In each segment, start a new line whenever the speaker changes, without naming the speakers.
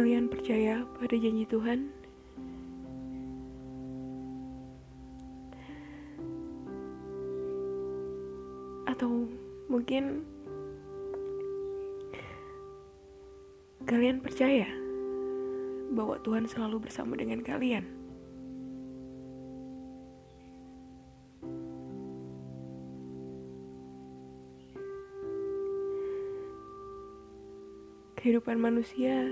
Kalian percaya pada janji Tuhan? Atau mungkin kalian percaya bahwa Tuhan selalu bersama dengan kalian? Kehidupan manusia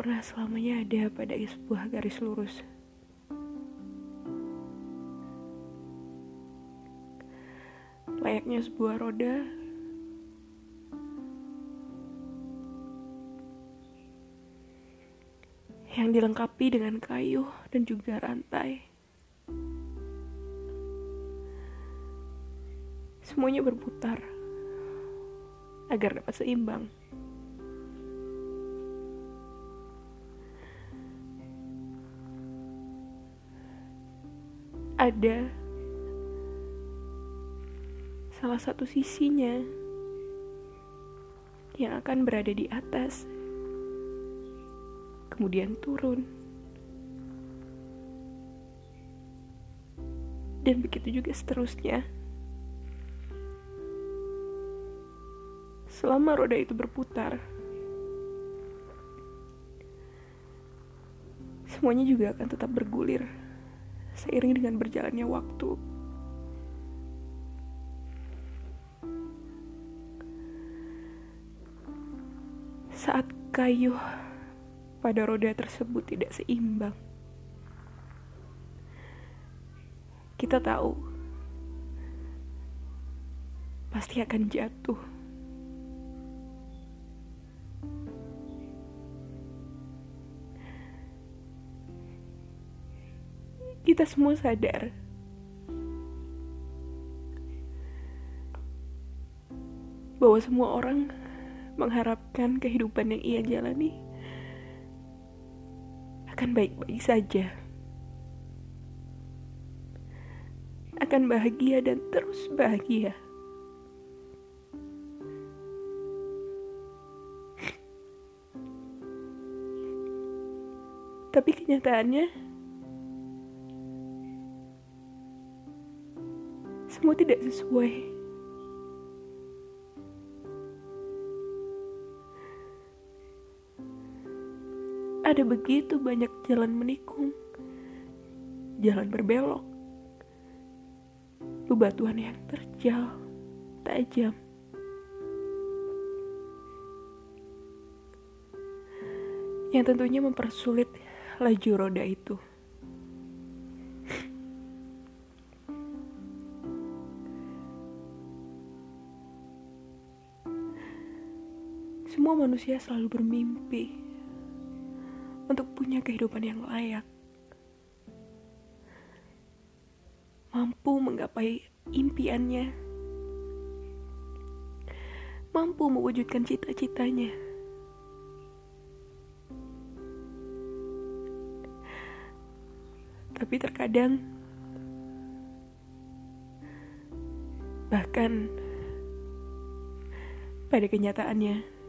pernah selamanya ada pada sebuah garis lurus. Layaknya sebuah roda, yang dilengkapi dengan kayu dan juga rantai. Semuanya berputar agar dapat seimbang. Ada salah satu sisinya yang akan berada di atas, kemudian turun, dan begitu juga seterusnya. selama roda itu berputar. Semuanya juga akan tetap bergulir seiring dengan berjalannya waktu. Saat kayu pada roda tersebut tidak seimbang, kita tahu pasti akan jatuh. Kita semua sadar bahwa semua orang mengharapkan kehidupan yang ia jalani akan baik-baik saja. Akan bahagia dan terus bahagia. Tapi kenyataannya semua tidak sesuai. Ada begitu banyak jalan menikung, jalan berbelok, bebatuan yang terjal, tajam. Yang tentunya mempersulit laju roda itu. Semua manusia selalu bermimpi untuk punya kehidupan yang layak, mampu menggapai impiannya, mampu mewujudkan cita-citanya. Tapi terkadang, bahkan pada kenyataannya,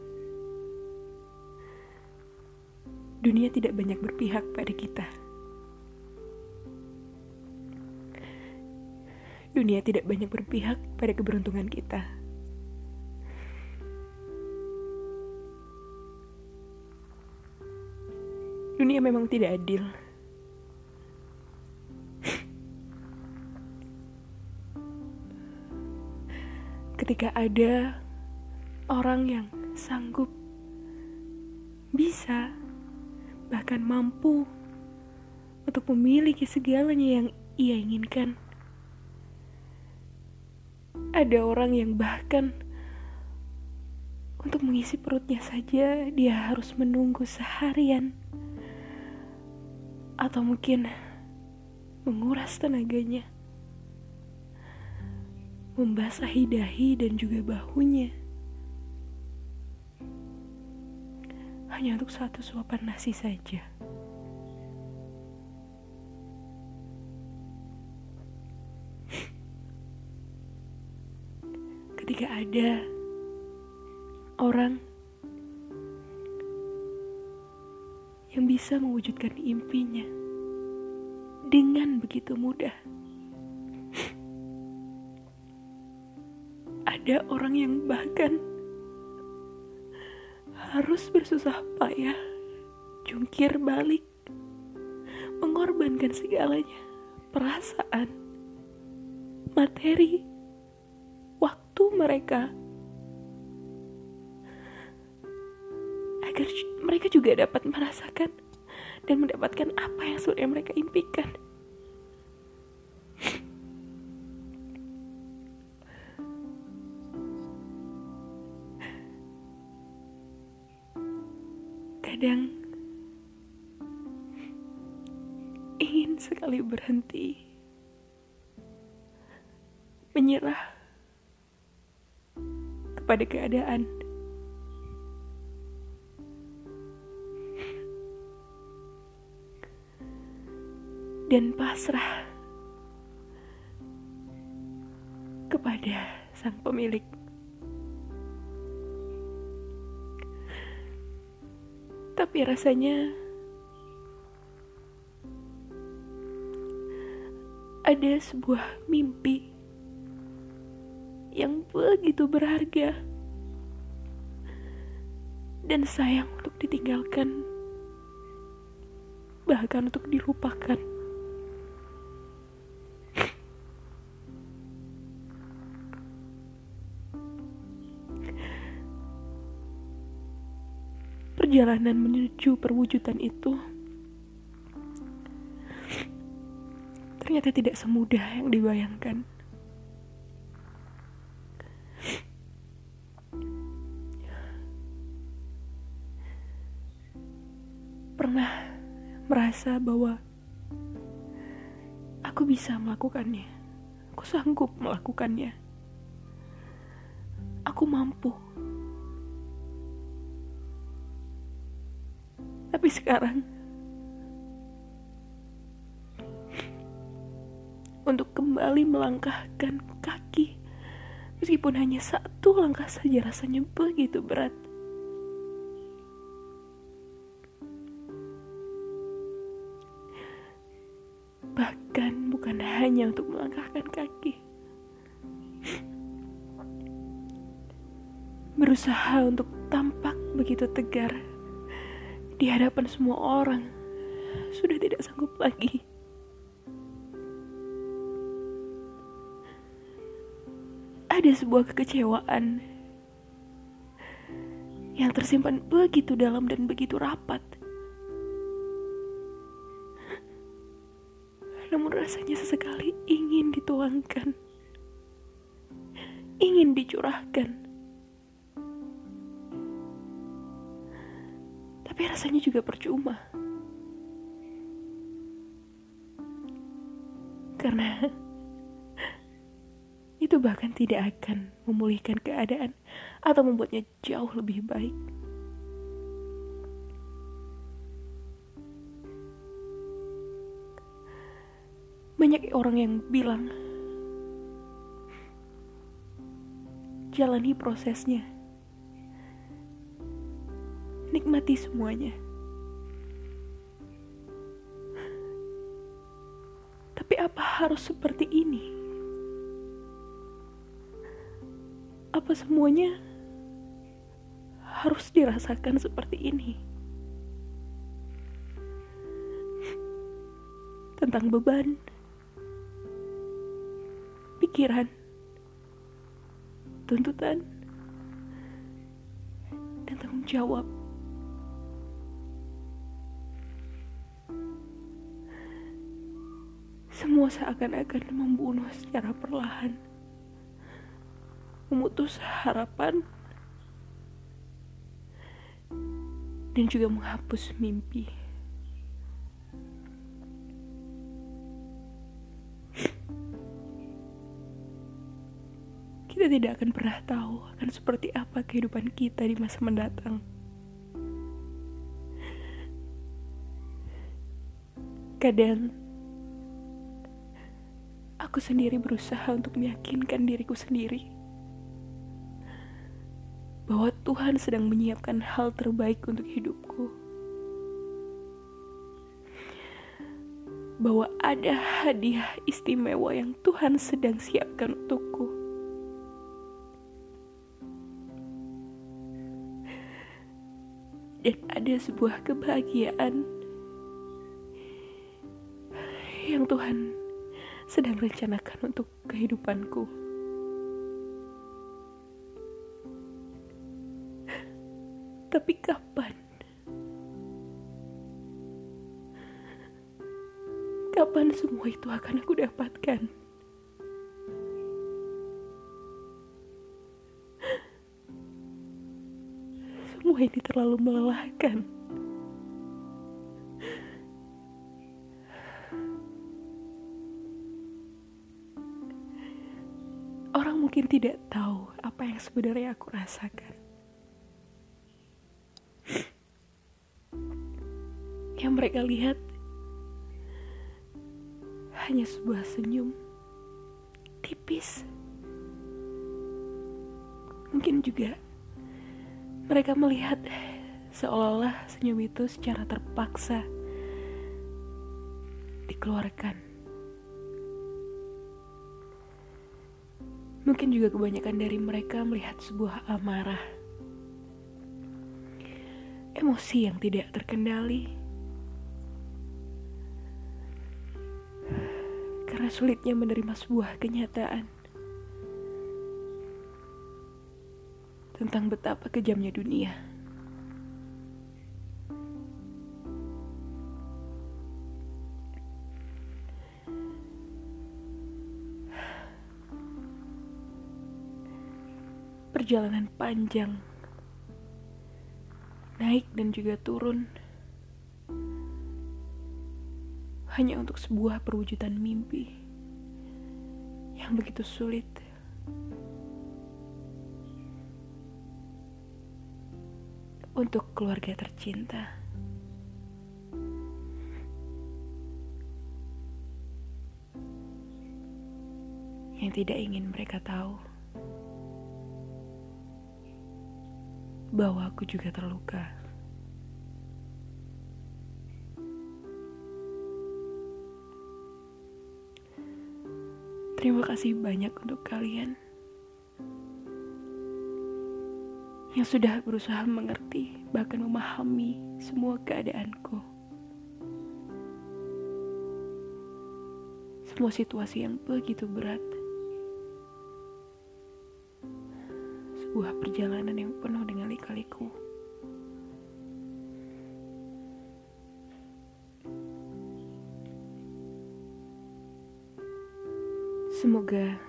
dunia tidak banyak berpihak pada kita. Dunia tidak banyak berpihak pada keberuntungan kita. Dunia memang tidak adil. Ketika ada orang yang sanggup bisa bahkan mampu untuk memiliki segalanya yang ia inginkan. Ada orang yang bahkan untuk mengisi perutnya saja dia harus menunggu seharian atau mungkin menguras tenaganya membasahi dahi dan juga bahunya hanya untuk satu suapan nasi saja. Ketika ada orang yang bisa mewujudkan impinya dengan begitu mudah. Ada orang yang bahkan harus bersusah payah, jungkir balik, mengorbankan segalanya, perasaan, materi, waktu mereka agar mereka juga dapat merasakan dan mendapatkan apa yang sudah mereka impikan. Kadang ingin sekali berhenti, menyerah kepada keadaan. dan pasrah kepada sang pemilik. Tapi rasanya ada sebuah mimpi yang begitu berharga dan sayang untuk ditinggalkan, bahkan untuk dilupakan. Perjalanan menuju perwujudan itu ternyata tidak semudah yang dibayangkan. Pernah merasa bahwa aku bisa melakukannya, aku sanggup melakukannya, aku mampu Tapi sekarang untuk kembali melangkahkan kaki meskipun hanya satu langkah saja rasanya begitu berat. Bahkan bukan hanya untuk melangkahkan kaki. Berusaha untuk tampak begitu tegar di hadapan semua orang sudah tidak sanggup lagi. Ada sebuah kekecewaan yang tersimpan begitu dalam dan begitu rapat. Namun rasanya sesekali ingin dituangkan, ingin dicurahkan. Tapi rasanya juga percuma. Karena itu bahkan tidak akan memulihkan keadaan atau membuatnya jauh lebih baik. Banyak orang yang bilang, jalani prosesnya nikmati semuanya. Tapi apa harus seperti ini? Apa semuanya harus dirasakan seperti ini? Tentang beban, pikiran, tuntutan, dan tanggung jawab. Semua seakan-akan membunuh secara perlahan. Memutus harapan dan juga menghapus mimpi. Kita tidak akan pernah tahu akan seperti apa kehidupan kita di masa mendatang. Kadang aku sendiri berusaha untuk meyakinkan diriku sendiri bahwa Tuhan sedang menyiapkan hal terbaik untuk hidupku. bahwa ada hadiah istimewa yang Tuhan sedang siapkan untukku. Dan ada sebuah kebahagiaan yang Tuhan sedang rencanakan untuk kehidupanku. Tapi kapan? Kapan semua itu akan aku dapatkan? Semua ini terlalu melelahkan. Orang mungkin tidak tahu apa yang sebenarnya aku rasakan. Yang mereka lihat hanya sebuah senyum tipis. Mungkin juga mereka melihat seolah-olah senyum itu secara terpaksa dikeluarkan. Mungkin juga kebanyakan dari mereka melihat sebuah amarah, emosi yang tidak terkendali. Karena sulitnya menerima sebuah kenyataan. Tentang betapa kejamnya dunia. Perjalanan panjang, naik dan juga turun hanya untuk sebuah perwujudan mimpi yang begitu sulit. Untuk keluarga tercinta. Yang tidak ingin mereka tahu bahwa aku juga terluka. Terima kasih banyak untuk kalian yang sudah berusaha mengerti, bahkan memahami semua keadaanku. Semua situasi yang begitu berat. Sebuah perjalanan yang penuh dengan lika-liku. Semoga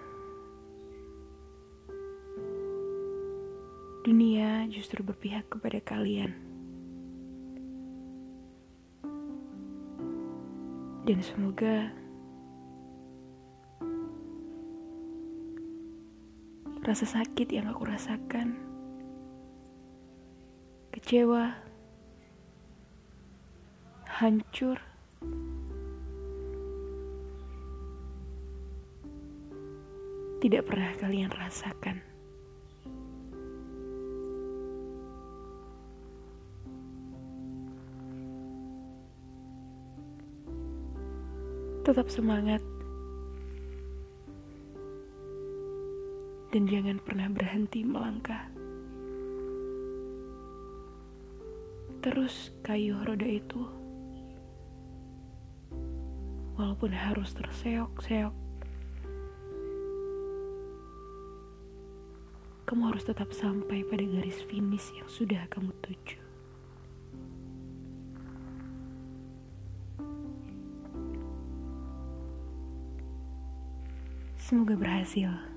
dunia justru berpihak kepada kalian. Dan semoga rasa sakit yang aku rasakan, kecewa, hancur, tidak pernah kalian rasakan. Tetap semangat dan jangan pernah berhenti melangkah. Terus kayu roda itu, walaupun harus terseok-seok, kamu harus tetap sampai pada garis finish yang sudah kamu tuju. Semoga berhasil.